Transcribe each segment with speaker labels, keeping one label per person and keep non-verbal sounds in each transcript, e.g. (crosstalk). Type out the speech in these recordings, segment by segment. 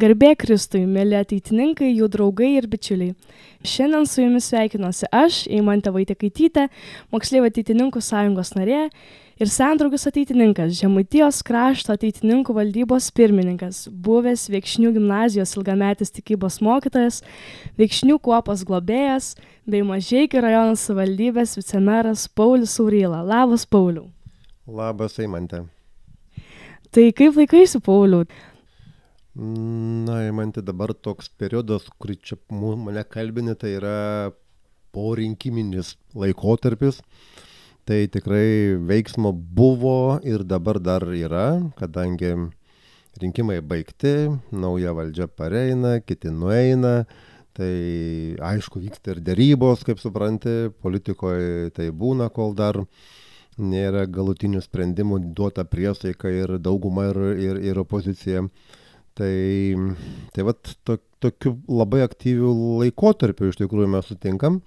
Speaker 1: Garbė Kristui, mėly ateitininkai, jų draugai ir bičiuliai. Šiandien su jumis sveikinuosi aš, Eimantė Vaitekaitytė, moksleivių ateitininkų sąjungos narė ir sendraugus ateitininkas, Žemaitijos krašto ateitininkų valdybos pirmininkas, buvęs Viekšnių gimnazijos ilgametis tikybos mokytojas, Viekšnių kuopos globėjas bei Mažiekių rajono savivaldybės vicemeras Paulius Sauryla. Labas, Pauliu.
Speaker 2: Labas, Eimantė.
Speaker 1: Tai kaip laikaisi, Pauliu?
Speaker 2: Na, man tai dabar toks periodas, kurį čia mane kalbini, tai yra porinkiminis laikotarpis. Tai tikrai veiksmo buvo ir dabar dar yra, kadangi rinkimai baigti, nauja valdžia pareina, kiti nueina. Tai aišku, vyksta ir dėrybos, kaip supranti, politikoje tai būna, kol dar nėra galutinių sprendimų duota priesaika ir dauguma ir, ir, ir opozicija. Tai, tai vat to, tokiu labai aktyviu laikotarpiu iš tikrųjų mes sutinkam.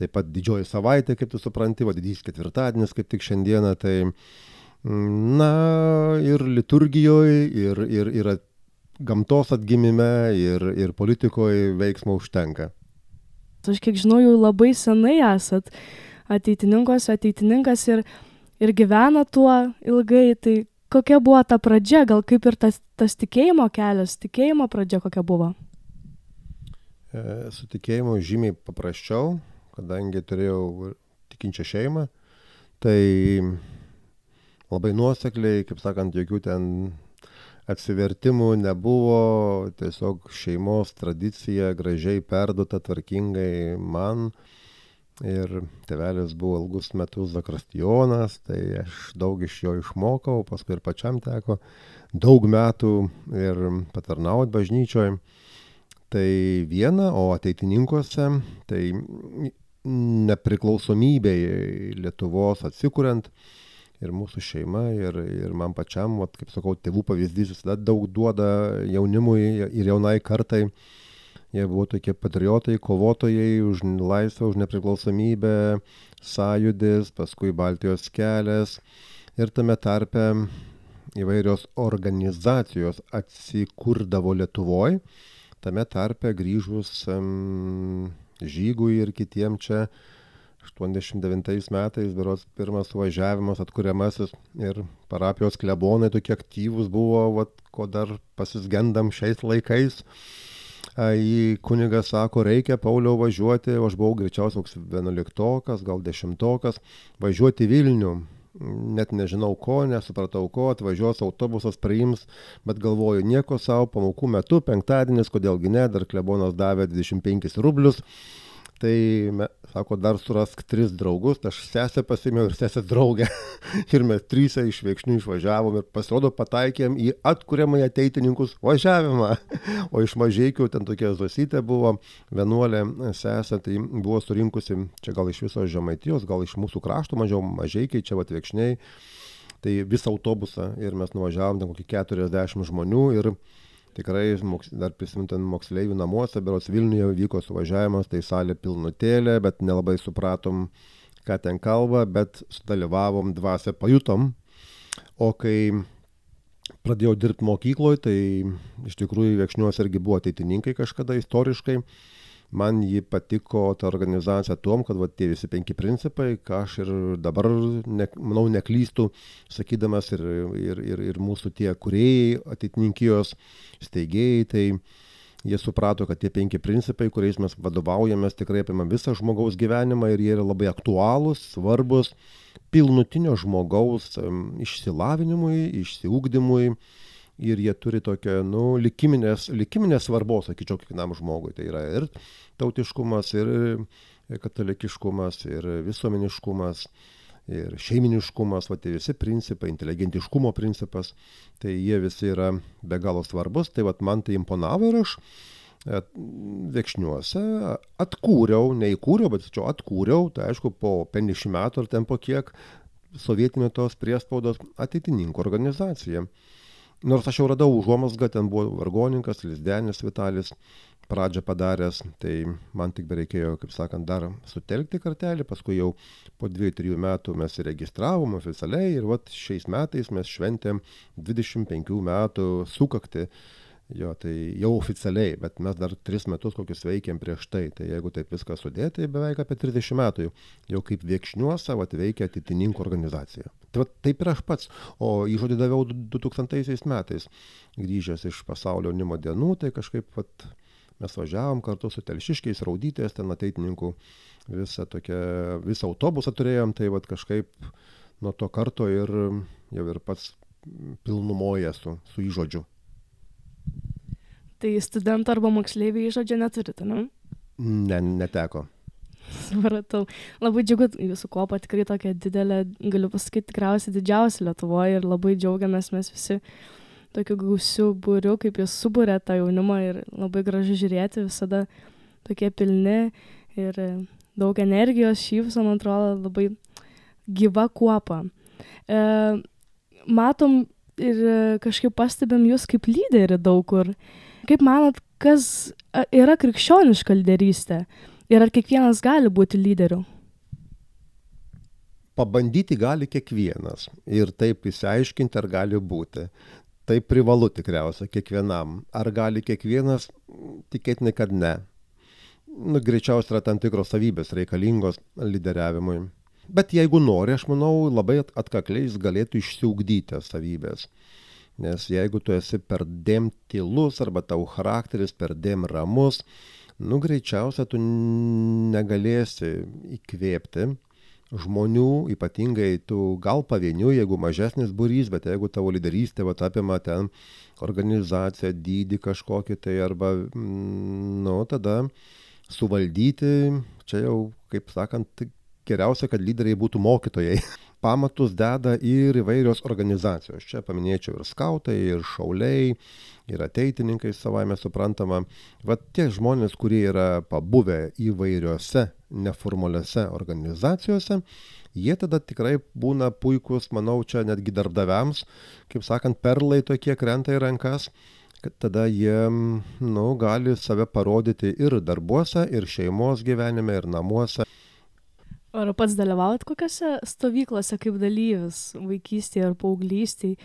Speaker 2: Taip pat didžioji savaitė, kaip tu supranti, va didysis ketvirtadienis kaip tik šiandieną, tai na ir liturgijoje, ir, ir, ir gamtos atgimime, ir, ir politikoje veiksmo užtenka.
Speaker 1: Aš kiek žinau, jau labai senai esat ateitininkos, ateitininkas ir, ir gyvena tuo ilgai, tai kokia buvo ta pradžia, gal kaip ir tas, tas tikėjimo kelias, tikėjimo pradžia kokia buvo?
Speaker 2: E, su tikėjimu žymiai paprasčiau, kadangi turėjau tikinčią šeimą, tai labai nuosekliai, kaip sakant, jokių ten atsivertimų nebuvo, tiesiog šeimos tradicija gražiai perduota tvarkingai man. Uh, ir tėvelis buvo ilgus metus zakristijonas, tai aš daug iš jo išmokau, paskui ir pačiam teko daug metų ir patarnauti bažnyčioje. Tai viena, o ateitininkuose, tai nepriklausomybėje Lietuvos atsikuriant ir mūsų šeima, ir, ir man pačiam, vat, kaip sakau, tėvų pavyzdys visada daug duoda jaunimui ir jaunai kartai Jie buvo tokie patriotai, kovotojai už laisvę, už nepriklausomybę, sąjudis, paskui Baltijos kelias. Ir tame tarpe įvairios organizacijos atsikurdavo Lietuvoje, tame tarpe grįžus um, žygui ir kitiem čia 89 metais, beros pirmas suvažiavimas atkuriamasis ir parapijos klebonai tokie aktyvūs buvo, vat, ko dar pasisgendam šiais laikais į kunigą sako, reikia Pauliau važiuoti, o aš buvau greičiausiai koks vienuoliktokas, gal dešimtokas, važiuoti Vilnių. Net nežinau ko, nesupratau ko, atvažiuos autobusas, priims, bet galvoju, nieko savo, pamokų metu, penktadienis, kodėlgi ne, dar klebonas davė 25 rublius, tai sako, dar surask tris draugus, tai aš sesę pasimėjau ir sesę draugę. (laughs) ir mes trysę iš veikšnių išvažiavom ir pasirodo pataikėm į atkuriamąją ateitininkus važiavimą. (laughs) o iš mažiekių ten tokia zosytė buvo, vienuolė sesė, tai buvo surinkusi čia gal iš viso žemaitijos, gal iš mūsų krašto mažiau mažiekiai, čia atveikšniai. Tai visą autobusą ir mes nuvažiavom ten kokį 40 žmonių ir tikrai moks, dar prisimintant moksleivių namuose, berots Vilniuje vyko suvažiavimas, tai salė pilnutėlė, bet nelabai supratom, ką ten kalba, bet sudalyvavom, dvasę pajutom. O kai pradėjau dirbti mokykloje, tai iš tikrųjų Vekšniuose irgi buvo ateitininkai kažkada istoriškai man ji patiko ta organizacija tuom, kad va, tie visi penki principai, ką aš ir dabar, ne, manau, neklystu, sakydamas ir, ir, ir, ir mūsų tie kuriejai, ateitininkijos steigėjai, tai jie suprato, kad tie penki principai, kuriais mes vadovaujamės, tikrai apima visą žmogaus gyvenimą ir jie yra labai aktualūs, svarbus pilnutinio žmogaus išsilavinimui, išsiugdymui ir jie turi tokią, nu, likiminės, likiminės svarbos, sakyčiau, kiekvienam žmogui. Tai yra ir tautiškumas, ir katalikiškumas, ir visuomeniškumas, ir šeiminiškumas, va tie visi principai, inteligentiškumo principas, tai jie visi yra be galo svarbus. Tai va man tai imponavo ir aš e, Vekšniuose atkūriau, neįkūriau, bet čia atkūriau, tai aišku, po 50 metų ar ten po kiek sovietinio tos priespaudos ateitininkų organizacija. Nors aš jau radau užuomasgą, ten buvo vargoninkas, Lizdenis Vitalis, pradžią padaręs, tai man tik bereikėjo, kaip sakant, dar sutelkti kartelį, paskui jau po 2-3 metų mes įregistravom oficialiai ir vat šiais metais mes šventėm 25 metų sukakti Jo, tai jau oficialiai, bet mes dar tris metus kokius veikėm prieš tai. Tai jeigu taip viską sudėti, tai beveik apie 30 metų jau kaip viekšniuose vat, veikia atitininkų organizacija. Tai vat, taip ir aš pats. O įžodį daviau 2000 metais, grįžęs iš pasaulio jaunimo dienų, tai kažkaip vat, mes važiavom kartu su telšiškiais, raudytės, ten ateitininkų visą, tokią, visą autobusą turėjom, tai vat, kažkaip nuo to karto ir jau ir pats pilnumoje su, su įžodžiu.
Speaker 1: Tai studentų arba moksleiviai įžodžio neturite, ne?
Speaker 2: Ne, neteko.
Speaker 1: Supratau. Labai džiugu, jūsų kopa tikrai tokia didelė, galiu pasakyti, tikriausiai didžiausia Lietuvoje ir labai džiaugiamės mes visi tokiu gausiu būriu, kaip jūs subūrė tą jaunimą ir labai gražu žiūrėti, visada tokie pilni ir daug energijos, šypso, man atrodo, labai gyva kuopa. E, matom ir kažkaip pastebėm jūs kaip lyderį daug kur. Kaip manot, kas yra krikščioniška lyderystė ir ar kiekvienas gali būti lyderiu?
Speaker 2: Pabandyti gali kiekvienas ir taip įsiaiškinti, ar gali būti. Tai privalu tikriausiai kiekvienam. Ar gali kiekvienas? Tikėtinai, kad ne. Nu, greičiausiai yra tam tikros savybės reikalingos lyderiavimui. Bet jeigu nori, aš manau, labai atkakliai jis galėtų išsiugdyti savybės. Nes jeigu tu esi perdėm tylus arba tau charakteris perdėm ramus, nu greičiausia tu negalėsi įkvėpti žmonių, ypatingai tu gal pavienių, jeigu mažesnis būrys, bet jeigu tavo lyderystė va, apima ten organizaciją, dydį kažkokį tai arba, mm, nu, tada suvaldyti, čia jau, kaip sakant, geriausia, kad lyderiai būtų mokytojai. (laughs) pamatus deda ir įvairios organizacijos. Čia paminėčiau ir skautai, ir šauliai, ir ateitininkai savaime suprantama. Vat tie žmonės, kurie yra pabuvę įvairiose neformaliose organizacijose, jie tada tikrai būna puikus, manau, čia netgi darbdaviams, kaip sakant, perlai tokie krenta į rankas kad tada jie nu, gali save parodyti ir darbuose, ir šeimos gyvenime, ir namuose.
Speaker 1: Ar pats dalyvaujat kokiose stovyklose kaip dalyvis vaikystėje ar paauglystėje?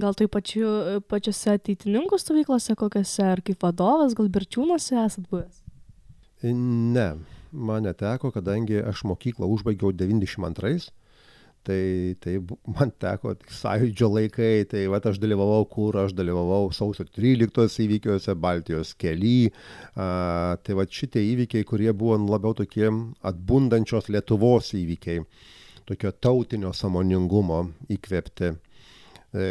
Speaker 1: Gal tai pačiu, pačiose ateitininkų stovyklose kokiose, ar kaip vadovas, gal birčiūnuose esat buvęs?
Speaker 2: Ne, man neteko, kadangi aš mokyklą užbaigiau 92 tai tai man teko sąjūdžio laikai tai vat aš dalyvavau kur aš dalyvavau sausio tryliktos įvykiuose baltijos kely. A, tai vat šitie įvykiai kurie buvo labiau tokie atbundančios lietuvos įvykiai tokio tautinio sąmoningumo įkvėpti. E,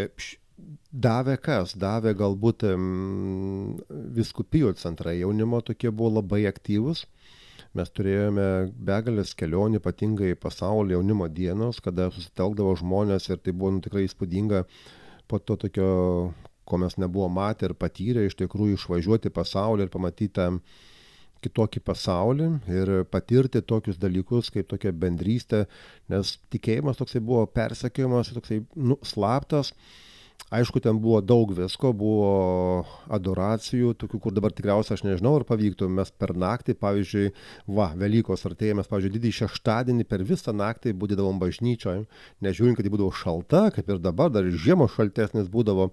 Speaker 2: davė kas? Davė galbūt viskupijų centrai jaunimo tokie buvo labai aktyvūs mes turėjome begales kelionių ypatingai pasaulio jaunimo dienos kada susitelkdavo žmonės ir tai buvo nu tikrai įspūdinga po to tokio ko mes nebuvom matę ir patyrę iš tikrųjų išvažiuoti pasaulį ir pamatyti tą kitokį pasaulį ir patirti tokius dalykus kaip tokia bendrystė nes tikėjimas toksai buvo persekiojamas toksai nu slaptas aišku ten buvo daug visko buvo adoracijų tokių kur dabar tikriausiai aš nežinau ar pavyktų mes per naktį pavyzdžiui va velykos artėja mes pavyzdžiui didįjį šeštadienį per visą naktį budėdavom bažnyčioj nežiūrint kad ji būdavo šalta kaip ir dabar dar žiemos šaltesnės būdavo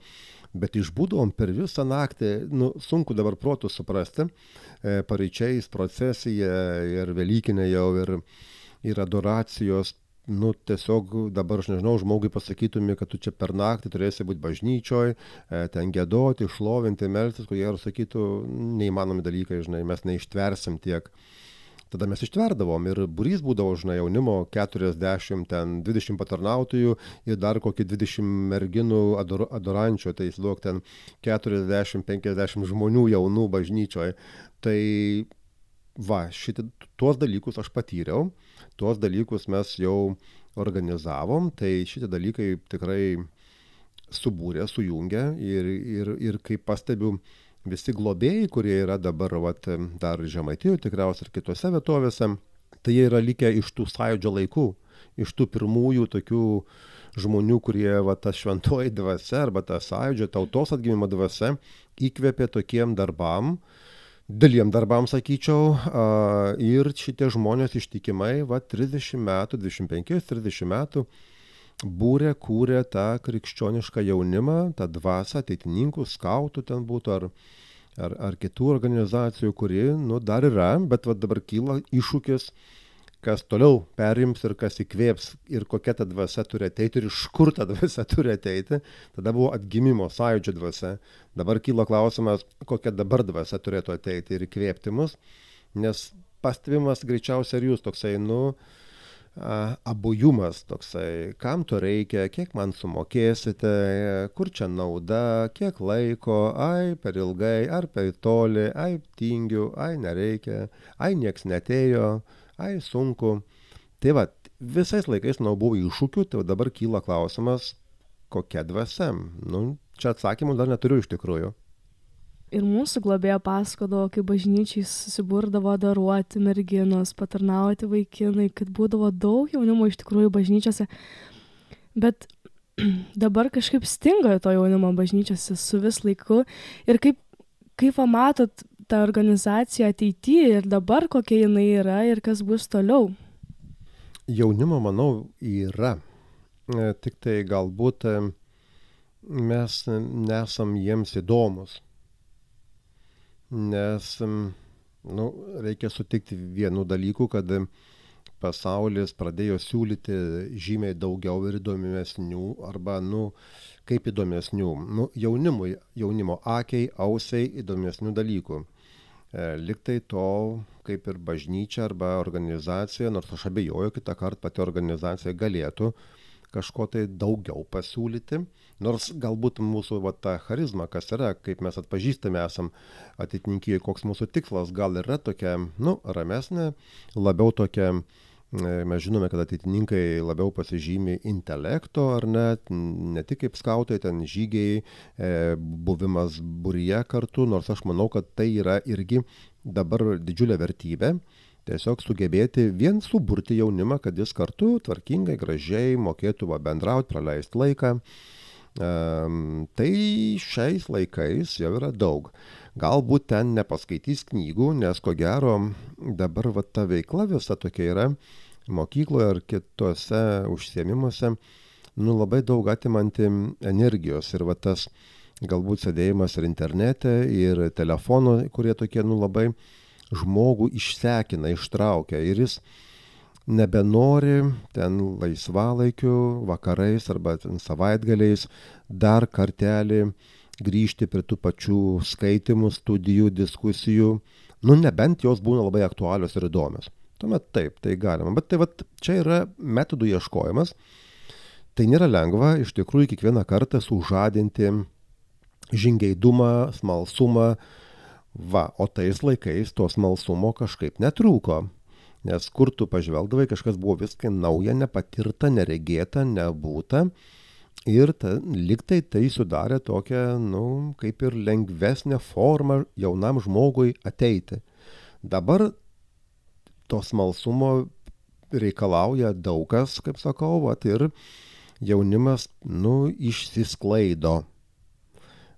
Speaker 2: bet išbūdavom per visą naktį nu sunku dabar protu suprasti e, paryčiais procesija ir velykinė jau ir ir adoracijos nu tiesiog dabar aš nežinau žmogui pasakytumei kad tu čia per naktį turėsi būt bažnyčioj e, ten giedoti šlovinti melstis ko gero sakytų neįmanomi dalykai žinai mes neištversim tiek. Tada mes ištverdavom ir būrys būdavo žinai jaunimo keturiasdešim ten dvidešim patarnautojų ir dar koki dvidešim merginų ador adorančių tai įsivaizduok ten keturiasdešim penkiasdešim žmonių jaunų bažnyčioj. Tai va šiti tuos dalykus aš patyriau tuos dalykus mes jau organizavom, tai šitie dalykai tikrai subūrė, sujungė ir, ir, ir kaip pastebiu, visi globėjai, kurie yra dabar vat, dar Žemaitijoje tikriausiai ir kitose vietovėse, tai jie yra likę iš tų sąjūdžio laikų, iš tų pirmųjų tokių žmonių, kurie va, ta šventoji dvasia arba ta sąjūdžio tautos atgimimo dvasia įkvėpė tokiem darbam, uh, dideliem darbam sakyčiau a ir šitie žmonės ištikimai va trisdešim metų dvidešim penkis trisdešim metų būrė, kūrė tą krikščionišką jaunimą, tą dvasą, ateitininkų, skautų ten būtų, ar, ar, ar kitų organizacijų, kuri, nu, dar yra, bet va, dabar kyla iššūkis, kas toliau perims ir kas įkvėps ir kokia ta dvasia turi ateiti ir iš kur ta dvasia turi ateiti. Tada buvo atgimimo sąjūdžio dvasia. Dabar kyla klausimas, kokia dabar dvasia turėtų ateiti ir įkvėpti mus, nes pastebimas greičiausiai ir jūs toksai, nu, abujumas toksai, kam to reikia, kiek man sumokėsite, kur čia nauda, kiek laiko, ai per ilgai, ar per toli, ai tingiu, ai nereikia, ai nieks netėjo, ai sunku. Tai va, visais laikais nuo buvo iššūkių, tai dabar kyla klausimas, kokia dvasia. Nu, čia atsakymų dar neturiu iš tikrųjų
Speaker 1: ir mūsų globėja pasakodavo, kaip bažnyčiai susiburdavo daruoti merginos, patarnauti vaikinai, kad būdavo daug jaunimo iš tikrųjų bažnyčiose. Bet (clears throat) dabar kažkaip stinga to jaunimo bažnyčiose su vis laiku. Ir kaip, kaip pamatot tą organizaciją ateityje ir dabar kokia jinai yra ir kas bus toliau?
Speaker 2: Jaunimo, manau, yra. E, tik tai galbūt e, mes nesam jiems įdomus nes nu, reikia sutikti vienu dalyku, kad pasaulis pradėjo siūlyti žymiai daugiau ir įdomesnių arba, nu, kaip įdomesnių, nu, jaunimui, jaunimo akiai, ausiai įdomesnių dalykų. E, Liktai to, kaip ir bažnyčia arba organizacija, nors aš abejoju, kitą kartą pati organizacija galėtų kažko tai daugiau pasiūlyti, Nors galbūt mūsų va, ta charizma, kas yra, kaip mes atpažįstame esam atitinkėjai, koks mūsų tikslas, gal yra tokia, nu, ramesnė, labiau tokia, mes žinome, kad ateitininkai labiau pasižymi intelekto ar net, ne tik kaip skautai, ten žygiai, e, buvimas būryje kartu, nors aš manau, kad tai yra irgi dabar didžiulė vertybė. Tiesiog sugebėti vien suburti jaunimą, kad jis kartu tvarkingai, gražiai mokėtų bendrauti, praleisti laiką. Tai šiais laikais jau yra daug. Galbūt ten nepaskaitys knygų, nes ko gero dabar va, ta veikla visa tokia yra mokykloje ar kitose užsiemimuose, nu labai daug atimanti energijos ir va tas galbūt sėdėjimas ir internete, ir telefono, kurie tokie nu labai žmogų išsekina, ištraukia ir jis nebenori ten laisvalaikiu, vakarais arba savaitgaliais dar kartelį grįžti prie tų pačių skaitimų, studijų, diskusijų, nu nebent jos būna labai aktualios ir įdomios. Tuomet taip, tai galima. Bet tai vat, čia yra metodų ieškojimas. Tai nėra lengva iš tikrųjų kiekvieną kartą sužadinti žingeidumą, smalsumą. Va, o tais laikais to smalsumo kažkaip netrūko. Nes kur tu pažvelgdavai, kažkas buvo viskai nauja, nepatirta, neregėta, nebūta. Ir ta, liktai tai sudarė tokią, nu, kaip ir lengvesnę formą jaunam žmogui ateiti. Dabar to smalsumo reikalauja daug kas, kaip sakau, vat, ir jaunimas, nu, išsisklaido.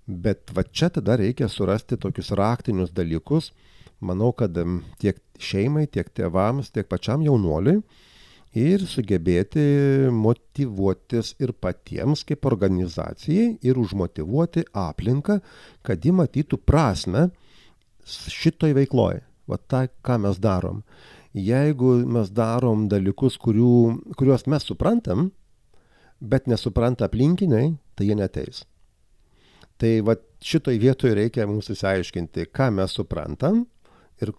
Speaker 2: Bet va čia tada reikia surasti tokius raktinius dalykus, manau, kad tiek šeimai, tiek tėvams, tiek pačiam jaunuoliui ir sugebėti motivuotis ir patiems kaip organizacijai ir užmotivuoti aplinką, kad ji matytų prasme šitoj veikloj. Va tą, ką mes darom. Jeigu mes darom dalykus, kurių, kuriuos mes suprantam, bet nesupranta aplinkiniai, tai jie neteis. Tai va šitoj vietoje reikia mums įsiaiškinti, ką mes suprantam ir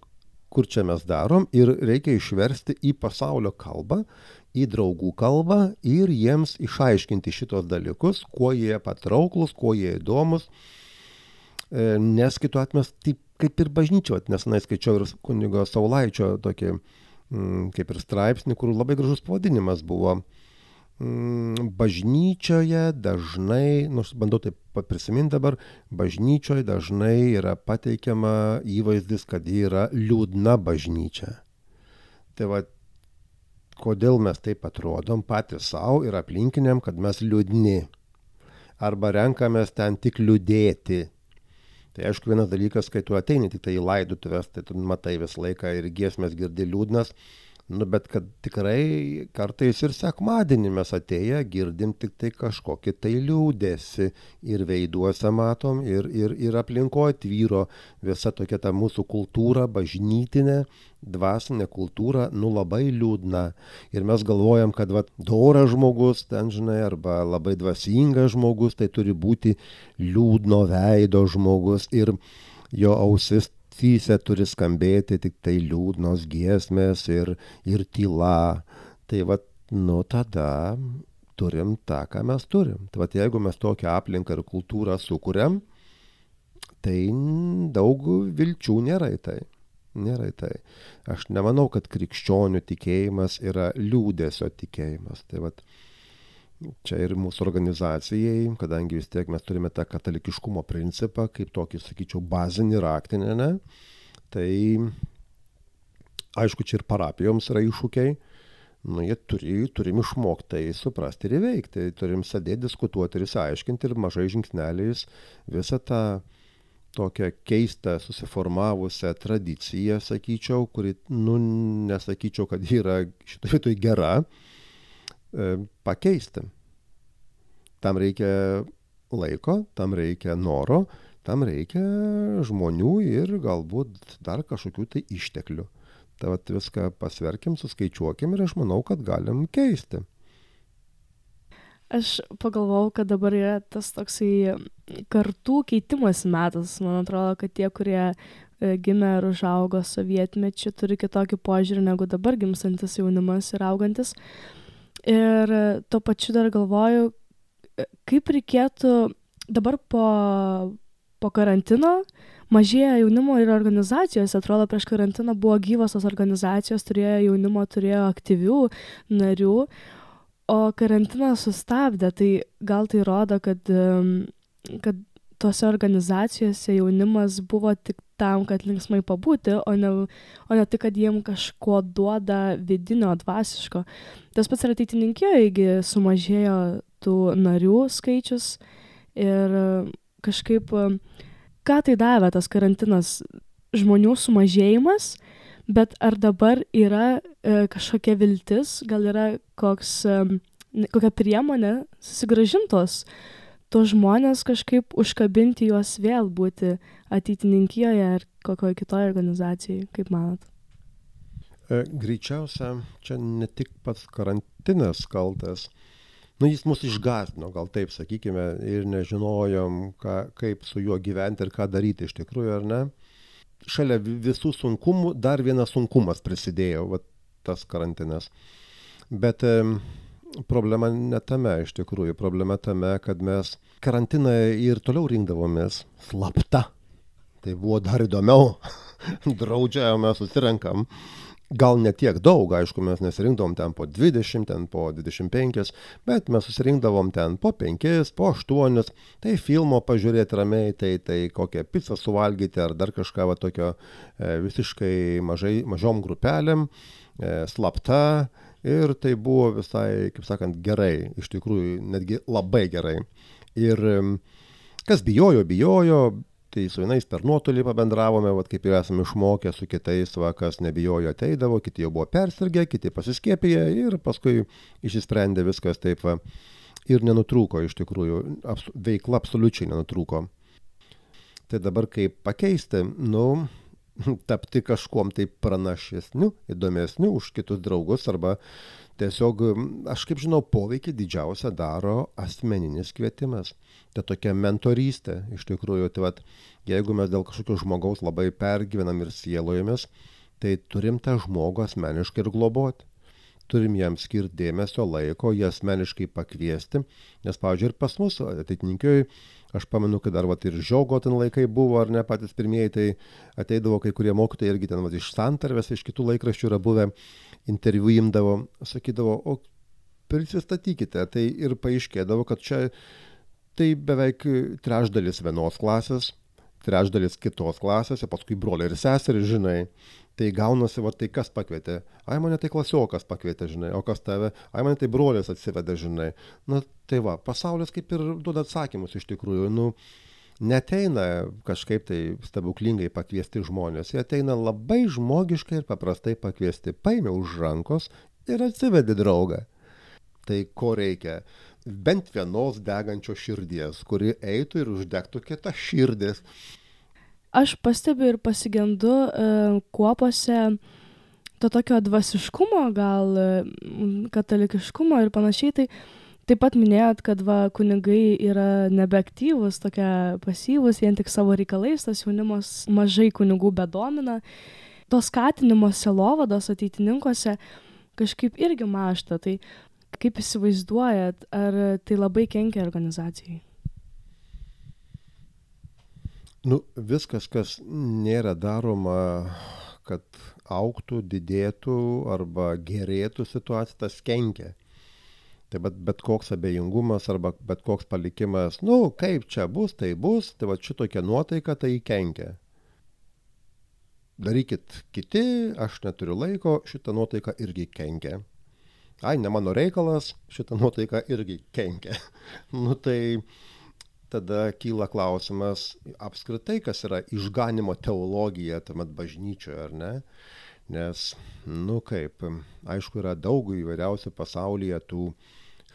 Speaker 2: kur čia mes darom ir reikia išversti į pasaulio kalbą, į draugų kalbą ir jiems išaiškinti šitos dalykus, kuo jie patrauklus, kuo jie įdomus, e, nes kitu atmes taip kaip ir bažnyčio, nes na, skaičiau ir kunigo Saulaičio tokį mm, kaip ir straipsnį, kur labai gražus pavadinimas buvo bažnyčioje dažnai, nors nu, bandau taip prisiminti dabar, bažnyčioje dažnai yra pateikiama įvaizdis, kad ji yra liūdna bažnyčia. Tai va, kodėl mes taip atrodom patys savo ir aplinkiniam, kad mes liūdni. Arba renkamės ten tik liūdėti. Tai aišku, vienas dalykas, kai tu ateini tik tai į laidutuvės, tai tu matai visą laiką ir giesmės girdi liūdnas, Nu, bet kad tikrai kartais ir sekmadienį mes atėję girdim tik tai kažkokį tai liūdėsi ir veiduose matom, ir, ir, ir aplinkoje tvyro visa tokia ta mūsų kultūra, bažnytinė, dvasinė kultūra, nu labai liūdna. Ir mes galvojam, kad va, doras žmogus, ten žinai, arba labai dvasingas žmogus, tai turi būti liūdno veido žmogus. Ir jo ausis ausyse turi skambėti tik tai liūdnos giesmės ir, ir tyla. Tai vad, nu tada turim tą, ką mes turim. Tai vad, jeigu mes tokią aplinką ir kultūrą sukūrėm, tai daug vilčių nėra į tai. Nėra į tai. Aš nemanau, kad krikščionių tikėjimas yra liūdėsio tikėjimas. Tai vad, čia ir mūsų organizacijai, kadangi vis tiek mes turime tą katalikiškumo principą, kaip tokį, sakyčiau, bazinį raktinį, ne? tai aišku, čia ir parapijoms yra iššūkiai, nu, jie turi, turim išmokti tai suprasti ir įveikti, turim sėdėti, diskutuoti ir įsiaiškinti ir mažai žingsneliais visą tą tokią keistą susiformavusią tradiciją, sakyčiau, kuri, nu, nesakyčiau, kad yra šitoje vietoje gera, pakeisti. Tam reikia laiko, tam reikia noro, tam reikia žmonių ir galbūt dar kažkokių tai išteklių. Tai vat viską pasverkim, suskaičiuokim ir aš manau, kad galim keisti.
Speaker 1: Aš pagalvojau, kad dabar yra tas toksai kartų keitimas metas. Man atrodo, kad tie, kurie e, gimė ir užaugo sovietmečiu, turi kitokį požiūrį negu dabar gimstantis jaunimas ir augantis. Ir tuo pačiu dar galvoju, kaip reikėtų dabar po, po karantino mažėja jaunimo ir organizacijos. Atrodo, prieš karantiną buvo gyvos tos organizacijos, turėjo jaunimo, turėjo aktyvių narių, o karantinas sustabdė. Tai gal tai rodo, kad, kad tose organizacijose jaunimas buvo tik tam, kad linksmai pabūti, o ne, o ne tik, kad jiem kažko duoda vidinio, dvasiško. Tas pats ir ateitininkijoje sumažėjo tų narių skaičius ir kažkaip, ką tai davė tas karantinas, žmonių sumažėjimas, bet ar dabar yra e, kažkokia viltis, gal yra koks, e, kokia priemonė susigražintos tuos žmones kažkaip užkabinti juos vėl būti ateitininkijoje ar kokioje kitoje organizacijoje, kaip manot?
Speaker 2: E, greičiausia, čia ne tik pats karantinas kaltas, nu jis mus išgazdino, gal taip sakykime, ir nežinojom, ką, kaip su juo gyventi ir ką daryti iš tikrųjų, ar ne. Šalia visų sunkumų dar vienas sunkumas prisidėjo, va, tas karantinas. Bet problema ne tame iš tikrųjų, problema tame, kad mes karantiną ir toliau rinkdavomės slapta. Tai buvo dar įdomiau, (laughs) draudžia, mes susirenkam. Gal ne tiek daug, aišku, mes nesirinkdavom ten po 20, ten po 25, bet mes susirinkdavom ten po 5, po 8, tai filmo pažiūrėti ramiai, tai, tai kokią pizzą suvalgyti ar dar kažką va tokio e, visiškai mažai, mažom grupelėm, e, slapta, Ir tai buvo visai, kaip sakant, gerai, iš tikrųjų, netgi labai gerai. Ir kas bijojo, bijojo, tai su vienais per nuotolį pabendravome, vat, kaip ir esame išmokę, su kitais, va, kas nebijojo ateidavo, kiti jau buvo persirgę, kiti pasiskėpė ir paskui išsisprendė viskas taip va. Ir nenutrūko iš tikrųjų, abs veikla absoliučiai nenutrūko. Tai dabar kaip pakeisti, nu, tapti kažkuom tai pranašesniu, įdomesniu už kitus draugus arba tiesiog, aš kaip žinau, poveikį didžiausią daro asmeninis kvietimas. Tai tokia mentorystė iš tikrųjų. Tai vat, jeigu mes dėl kažkokio žmogaus labai pergyvenam ir sielojamės, tai turim tą žmogų asmeniškai ir globoti. Turim jam skirti dėmesio, laiko, jį asmeniškai pakviesti, nes, pavyzdžiui, ir pas mus ateitininkiai Aš pamenu, kad dar vat, ir žiogo ten laikai buvo, ar ne patys pirmieji, tai ateidavo kai kurie mokytojai irgi ten vat, iš santarvės, iš kitų laikraščių yra buvę, interviu imdavo, sakydavo, o prisistatykite, tai ir paaiškėdavo, kad čia tai beveik trečdalis vienos klasės, trečdalis kitos klasės, paskui broliai ir seserys, žinai. Tai gaunasi, va tai kas pakvietė. Ai mane tai klasiokas pakvietė, žinai, o kas tave, ai mane tai brolis atsivedė, žinai. Na tai va, pasaulis kaip ir duoda atsakymus iš tikrųjų. Nu, neteina kažkaip tai stebuklingai pakviesti žmonės, jie ateina labai žmogiškai ir paprastai pakviesti. Paimė už rankos ir atsivedi draugą. Tai ko reikia? Bent vienos degančios širdies, kuri eitų ir uždegtų kitą širdis.
Speaker 1: Aš pastebiu ir pasigendu e, kuopose to tokio dvasiškumo, gal e, katalikiškumo ir panašiai. Tai taip pat minėjot kad va kunigai yra nebeaktyvūs tokie pasyvūs vien tik savo reikalais tas jaunimas mažai kunigų bedomina. To skatinimo sielovados ateitininkuose kažkaip irgi mažta. Tai kaip įsivaizduojat ar tai labai kenkia organizacijai
Speaker 2: Nu, viskas, kas nėra daroma, kad auktų, didėtų arba gerėtų situacija, tas kenkia. Tai bet bet koks abejingumas arba bet koks palikimas nu kaip čia bus tai bus tai vat šitokia nuotaika tai kenkia. Darykit kiti aš neturiu laiko šita nuotaika irgi kenkia. Ai ne mano reikalas šita nuotaika irgi kenkia. (laughs) Nu tai tada kyla klausimas apskritai kas yra išganimo teologija tuomet bažnyčioje ar ne nes nu kaip aišku yra daug įvairiausių pasaulyje tų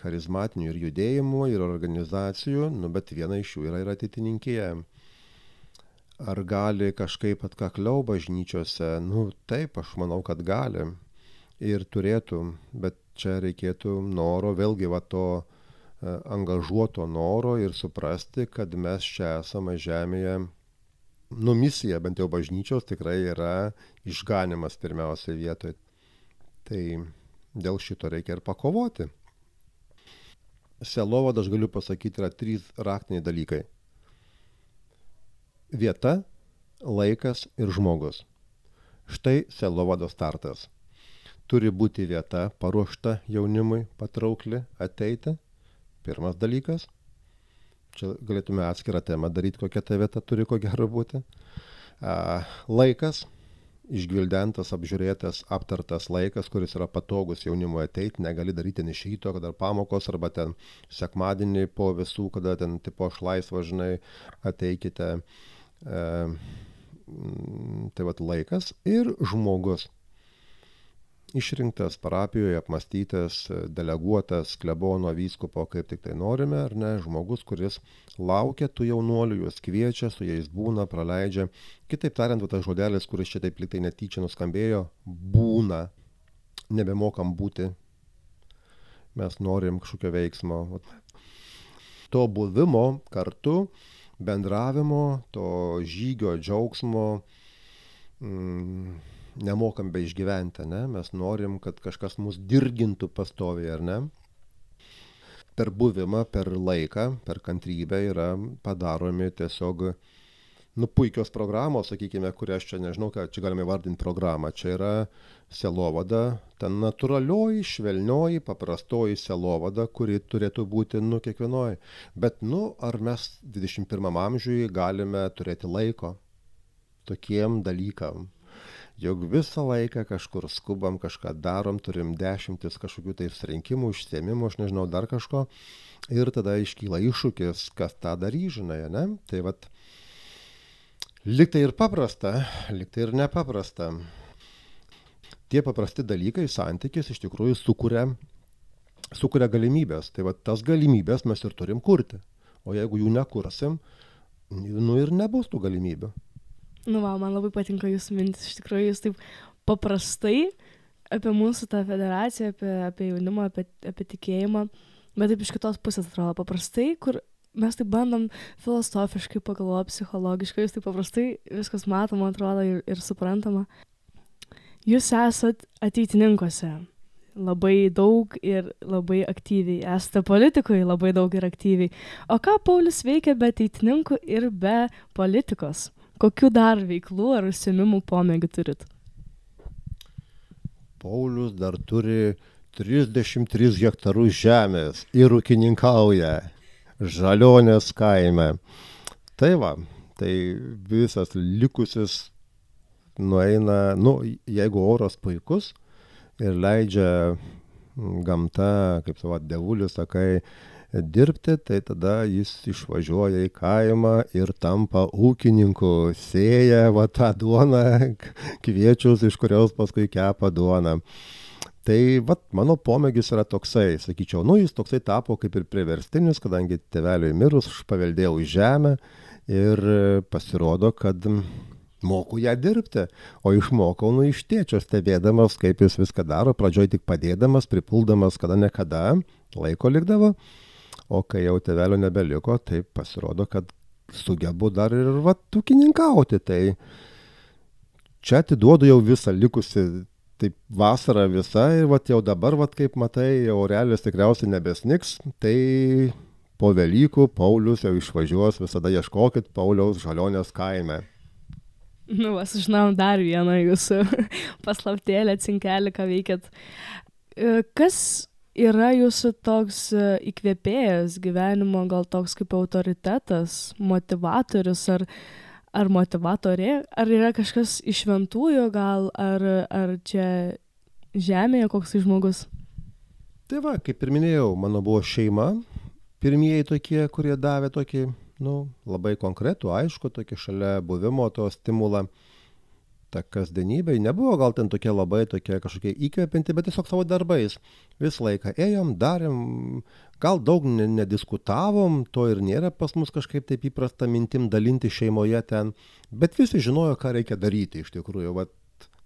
Speaker 2: charizmatinių ir judėjimų, ir organizacijų, nu, bet viena iš jų yra ir ateitininkija. Ar gali kažkaip atkakliau bažnyčiose? Nu, taip, aš manau, kad gali ir turėtų, bet čia reikėtų noro, vėlgi va to e, angažuoto noro ir suprasti, kad mes čia esame žemėje, nu misija bent jau bažnyčios tikrai yra išganimas pirmiausia vietoje. Tai dėl šito reikia ir pakovoti sielovada, aš galiu pasakyti, yra trys raktiniai dalykai. Vieta, laikas ir žmogus. Štai sielovado startas. Turi būti vieta paruošta jaunimui, patraukli, ateiti. Pirmas dalykas. Čia galėtume atskirą temą daryti, kokia ta vieta turi ko gero būti. Laikas išgvildentas, apžiūrėtas, aptartas laikas, kuris yra patogus jaunimui ateiti, negali daryti iš ryto, kada pamokos, arba ten sekmadienį po visų, kada ten tipo aš laisvą, žinai, ateikite. E, tai vad laikas ir žmogus išrinktas parapijoje, apmastytas, deleguotas klebono vyskupo, kaip tik tai norime, ar ne, žmogus, kuris laukia tų jaunuolių, juos kviečia, su jais būna, praleidžia. Kitaip tariant, tas žodelis, kuris čia taip liktai netyčia nuskambėjo, būna, nebemokam būti, mes norim kažkokio veiksmo. To buvimo kartu, bendravimo, to žygio, džiaugsmo. Mm, nemokam beišgyventi, ne? mes norim, kad kažkas mus dirgintų pastoviai, ar ne? Per buvimą, per laiką, per kantrybę yra padaromi tiesiog, nu, puikios programos, sakykime, kurias čia, nežinau, ką čia galime vardinti programą, čia yra selovada, ta natūralioji, švelnioji, paprastoji selovada, kuri turėtų būti, nu, kiekvienoje. Bet, nu, ar mes 21 amžiui galime turėti laiko tokiem dalykam? Juk visą laiką kažkur skubam, kažką darom, turim dešimtis kažkokių tai surinkimų, užsiemimų, aš nežinau, dar kažko. Ir tada iškyla iššūkis, kas tą darys, žinai, ne? Tai vad, liktai ir paprasta, liktai ir nepaprasta. Tie paprasti dalykai, santykis iš tikrųjų sukuria, sukuria galimybės. Tai vad, tas galimybės mes ir turim kurti. O jeigu jų nekursim, nu ir nebus tų galimybių.
Speaker 1: Nu, va, man labai patinka jūsų mintis, iš tikrųjų jūs taip paprastai apie mūsų tą federaciją, apie, apie jaunimą, apie, apie tikėjimą, bet taip iš kitos pusės atrodo paprastai, kur mes taip bandom filosofiškai pagalvoti, psichologiškai, jūs taip paprastai viskas matoma, atrodo ir, ir suprantama. Jūs esat ateitininkuose labai daug ir labai aktyviai. Esate politikoje labai daug ir aktyviai. O ką Paulius veikia be ateitininkų ir be politikos? Kokių dar veiklų ar užsiemimų pomėgių turit?
Speaker 2: Paulius dar turi 33 hektarus žemės ir ūkininkauja Žalionės kaime. Tai va, tai visas likusis nueina, nu, jeigu oras puikus ir leidžia gamta, kaip savo devulius, sakai, dirbti, tai tada jis išvažiuoja į kaimą ir tampa ūkininku, sėja va tą duoną, (laughs) kviečius, iš kurios paskui kepa duoną. Tai vat, mano pomėgis yra toksai, sakyčiau, nu jis toksai tapo kaip ir priverstinis, kadangi teveliui mirus aš paveldėjau žemę ir pasirodo, kad moku ją dirbti, o išmokau nu iš tėčio, stebėdamas, kaip jis viską daro, pradžioj tik padėdamas, pripuldamas kada nekada, laiko likdavo, o kai jau tėvelio nebeliko, tai pasirodo, kad sugebu dar ir va, ūkininkauti. Tai čia atiduodu jau visą likusi, taip vasara visa ir va jau dabar, va kaip matai, jau realės tikriausiai nebesniks, tai po Velykų Paulius jau išvažiuos, visada ieškokit Pauliaus žalionės kaime.
Speaker 1: Nu, vas, žinom dar vieną jūsų (laughs) paslaptėlę, cinkelį, ką veikėt. E, kas yra jūsų toks e, įkvėpėjas gyvenimo, gal toks kaip autoritetas, motivatorius ar, ar motivatorė? Ar yra kažkas iš šventųjų gal, ar, ar čia žemėje koks tai žmogus?
Speaker 2: Tai va, kaip ir minėjau, mano buvo šeima, pirmieji tokie, kurie davė tokį nu, labai konkretų, aišku, tokį šalia buvimo to stimulą. Ta kasdienybė nebuvo gal ten tokia labai tokia kažkokia įkvepianti, bet tiesiog savo darbais. Visą laiką ėjom, darėm, gal daug nediskutavom, to ir nėra pas mus kažkaip taip įprasta mintim dalinti šeimoje ten, bet visi žinojo, ką reikia daryti iš tikrųjų. Vat,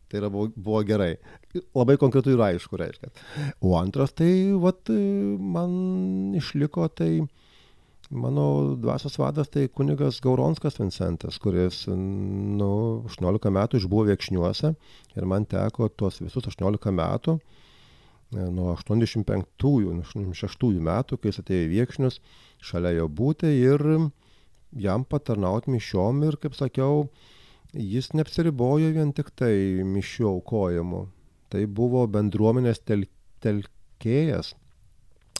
Speaker 2: Tai yra, buvo, buvo gerai. Labai konkretu ir aišku, reiškia. O antras, tai vat, man išliko tai Mano dvasios vadas tai kunigas Gauronskas Vincentas, kuris nu, 18 metų išbuvo Viekšniuose ir man teko tuos visus 18 metų, e, nuo 85-ųjų, 86-ųjų metų, kai jis atėjo į Viekšnius, šalia jo būti ir jam patarnauti mišiom ir, kaip sakiau, jis neapsiribojo vien tik tai mišių aukojimu. Tai buvo bendruomenės tel, telkėjas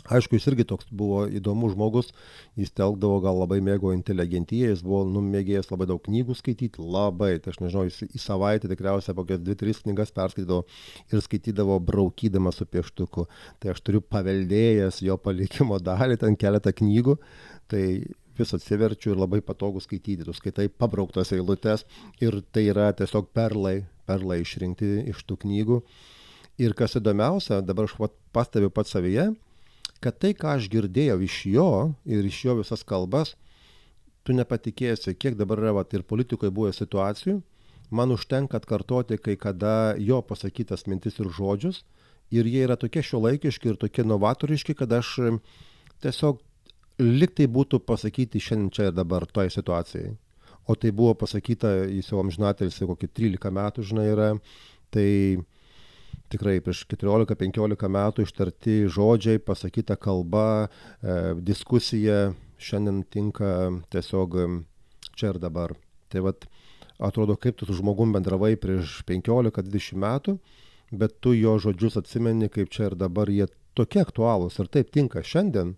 Speaker 2: Aišku, jis irgi toks buvo įdomus žmogus, jis telkdavo, gal labai mėgo inteligentiją, jis buvo numėgėjęs labai daug knygų skaityti, labai, tai aš nežinau, jis į savaitę tikriausiai kokias dvi, tris knygas perskaitydavo ir skaitydavo braukydamas su pieštuku. Tai aš turiu paveldėjęs jo palikimo dalį, ten keletą knygų, tai vis atsiverčiu ir labai patogu skaityti, tu skaitai pabrauktas eilutes ir tai yra tiesiog perlai, perlai išrinkti iš tų knygų. Ir kas įdomiausia, dabar aš pastebiu pats savyje, kad tai, ką aš girdėjau iš jo ir iš jo visas kalbas, tu nepatikėsi, kiek dabar yra vat, ir politikoje buvo situacijų, man užtenka atkartoti kai kada jo pasakytas mintis ir žodžius, ir jie yra tokie šiuolaikiški ir tokie novatoriški, kad aš tiesiog liktai būtų pasakyti šiandien čia ir dabar toje situacijai. O tai buvo pasakyta, jis jau amžinatelis kokį 13 metų, žinai, yra, tai tikrai prieš 14-15 metų ištarti žodžiai, pasakyta kalba, e, diskusija šiandien tinka tiesiog čia ir dabar. Tai vad, atrodo, kaip tu su žmogum bendravai prieš 15-20 metų, bet tu jo žodžius atsimeni, kaip čia ir dabar jie tokie aktualūs ir taip tinka šiandien.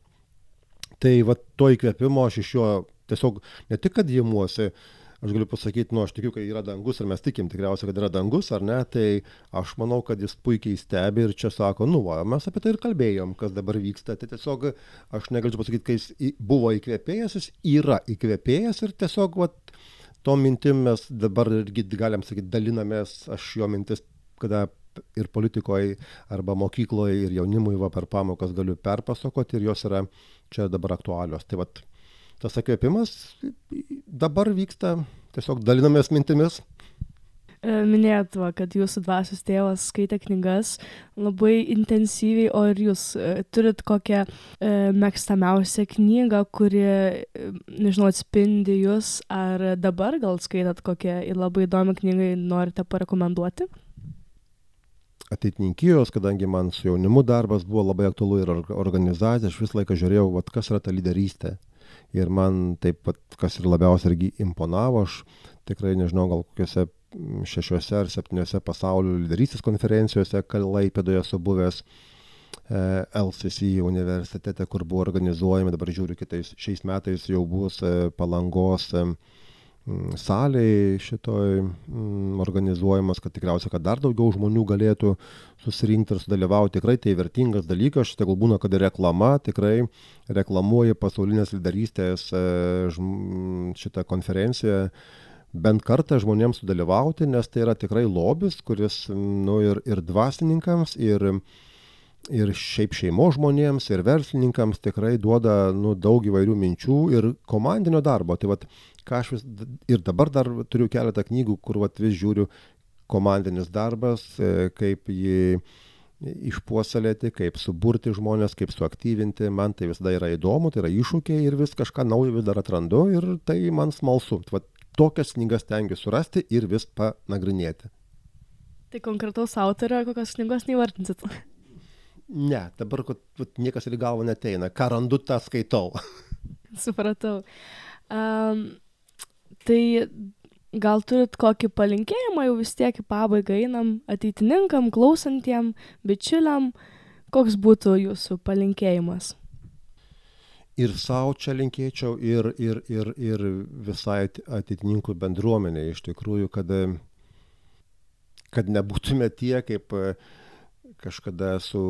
Speaker 2: Tai va to įkvėpimo aš iš jo tiesiog ne tik, kad įmuosi, aš galiu pasakyt nu aš tikiu kad yra dangus ir mes tikim tikriausiai kad yra dangus ar ne? Tai aš manau kad jis puikiai stebi ir čia sako nu va mes apie tai ir kalbėjom kas dabar vyksta. Tai tiesiog aš negalėčiau pasakyt kai jis buvo įkvėpėjas jis yra įkvėpėjas ir tiesiog vat tom mintim mes dabar irgi galim sakyt dalinamės. Aš jo mintis kada ir politikoj arba mokykloj ir jaunimui va per pamokas galiu perpasakoti ir jos yra čia dabar aktualios. Tai vat tas įkvėpimas dabar vyksta, tiesiog dalinamės mintimis.
Speaker 1: E, minėjot, va, kad jūsų dvasios tėvas skaitė knygas labai intensyviai, o ir jūs e, turit kokią e, mėgstamiausią knygą, kuri, e, nežinau, atspindi jūs, ar dabar gal skaitat kokią labai įdomią knygą norite parekomenduoti?
Speaker 2: Ateitininkijos, kadangi man su jaunimu darbas buvo labai aktualu ir organizacija, aš visą laiką žiūrėjau, vat, kas yra ta lyderystė ir man taip pat, kas ir labiausiai irgi imponavo, aš tikrai nežinau, gal kokiuose šešiuose ar septyniuose pasaulio lyderystės konferencijose Kalaipėdoje esu buvęs e, LCC universitete, kur buvo organizuojami, dabar žiūriu kitais, šiais metais jau bus e, palangos e, mm, salėje šitoj mm, organizuojamas, kad tikriausiai, kad dar daugiau žmonių galėtų susirinkti ir sudalyvauti. Tikrai tai vertingas dalykas, štai gal būna, kad reklama tikrai reklamuoja pasaulinės lyderystės e, šitą konferenciją bent kartą žmonėms sudalyvauti, nes tai yra tikrai lobis, kuris nu, ir, ir dvasininkams, ir, ir šiaip šeimo žmonėms, ir verslininkams tikrai duoda nu, daug įvairių minčių ir komandinio darbo. Tai vat, ką aš vis ir dabar dar turiu keletą knygų, kur vat, vis žiūriu komandinis darbas, e, kaip jį išpuoselėti, kaip suburti žmonės, kaip suaktyvinti. Man tai visada yra įdomu, tai yra iššūkiai ir vis kažką naujo vis dar atrandu ir tai man smalsu. Vat, tokias knygas stengiuosi surasti ir vis panagrinėti.
Speaker 1: Tai konkretaus autorio kokios knygos neįvardinsit?
Speaker 2: Ne, dabar kad, kad niekas ir galvo neteina. Ką randu, tą skaitau. (laughs)
Speaker 1: Supratau. Um, tai gal turit kokį palinkėjimą, jau vis tiek į pabaigą einam ateitininkam, klausantiem, bičiuliam. Koks būtų jūsų palinkėjimas?
Speaker 2: ir sau čia linkėčiau ir, ir, ir, ir visai ateitininkų bendruomenė iš tikrųjų, kad, kad nebūtume tie, kaip kažkada su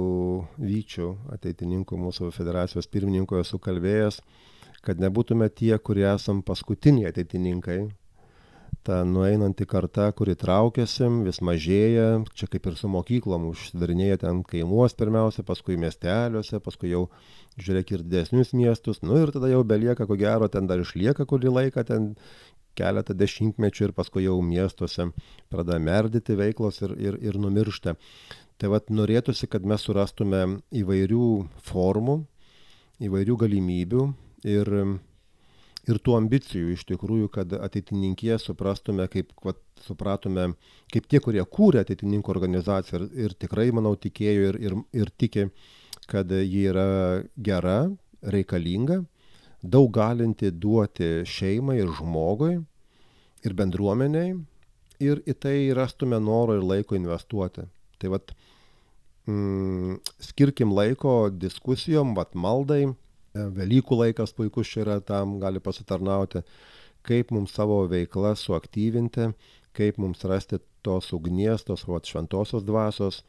Speaker 2: Vyčiu, ateitininku mūsų federacijos pirmininku esu kalbėjęs, kad nebūtume tie, kurie esam paskutiniai ateitininkai, ta nueinanti karta, kuri traukiasi, vis mažėja, čia kaip ir su mokyklom, užsidarinėja ten kaimuos pirmiausia, paskui miesteliuose, paskui jau žiūrėk ir didesnius miestus, nu ir tada jau belieka, ko gero, ten dar išlieka kurį laiką, ten keletą dešimtmečių ir paskui jau miestuose pradeda merdyti veiklos ir, ir, ir numiršta. Tai vad norėtųsi, kad mes surastume įvairių formų, įvairių galimybių ir ir tų ambicijų iš tikrųjų, kad ateitininkė suprastume, kaip vat, supratome, kaip tie, kurie kūrė ateitininkų organizaciją ir, ir tikrai, manau, tikėjo ir, ir, ir tiki, kad ji yra gera, reikalinga, daug galinti duoti šeimai ir žmogui ir bendruomeniai ir į tai rastume noro ir laiko investuoti. Tai vad, mm, skirkim laiko diskusijom, vad maldai, Velykų laikas puikus čia yra tam, gali pasitarnauti, kaip mums savo veiklą suaktyvinti, kaip mums rasti tos ugnies, tos vat, šventosios dvasios,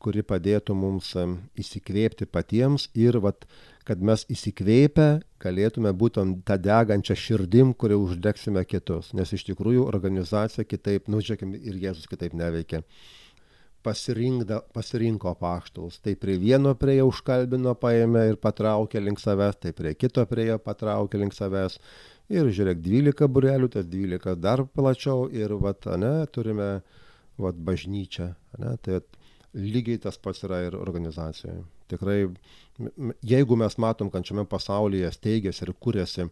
Speaker 2: kuri padėtų mums įsikvėpti patiems ir vat, kad mes įsikvėpę galėtume būtent tą degančią širdim, kurią uždegsime kitus. Nes iš tikrųjų organizacija kitaip, nu žiūrėkime, ir Jėzus kitaip neveikia pasirinko paštalus. Tai prie vieno prie jo užkalbino, paėmė ir patraukė link savęs, tai prie kito prie jo patraukė link savęs. Ir žiūrėk, 12 burelių, tas 12 dar plačiau ir, vat, ne, turime, vat, bažnyčią, ne, tai lygiai tas pats yra ir organizacijoje. Tikrai, jeigu mes matom, kad šiame pasaulyje steigėsi ir kūrėsi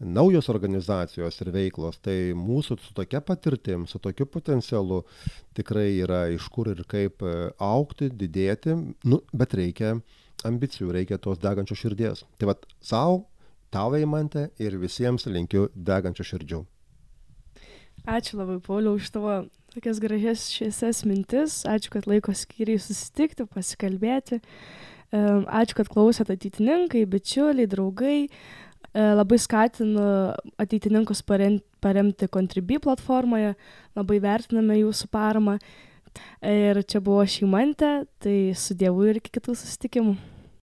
Speaker 2: naujos organizacijos ir veiklos, tai mūsų su tokia patirtim, su tokiu potencialu tikrai yra iš kur ir kaip e, aukti, didėti, nu, bet reikia ambicijų, reikia tos degančios širdies. Tai vad savo, tau eimante ir visiems linkiu degančių širdžių.
Speaker 1: Ačiū labai, Pauliau, už tavo tokias gražias šviesias mintis. Ačiū, kad laiko skyriai susitikti, pasikalbėti. Ačiū, kad klausėt ateitininkai, bičiuliai, draugai. E, labai skatinu ateitininkus paremti Contribui platformoje, labai vertiname jūsų paramą. Ir čia buvo šeimantė, tai su Dievu ir iki kitų susitikimų.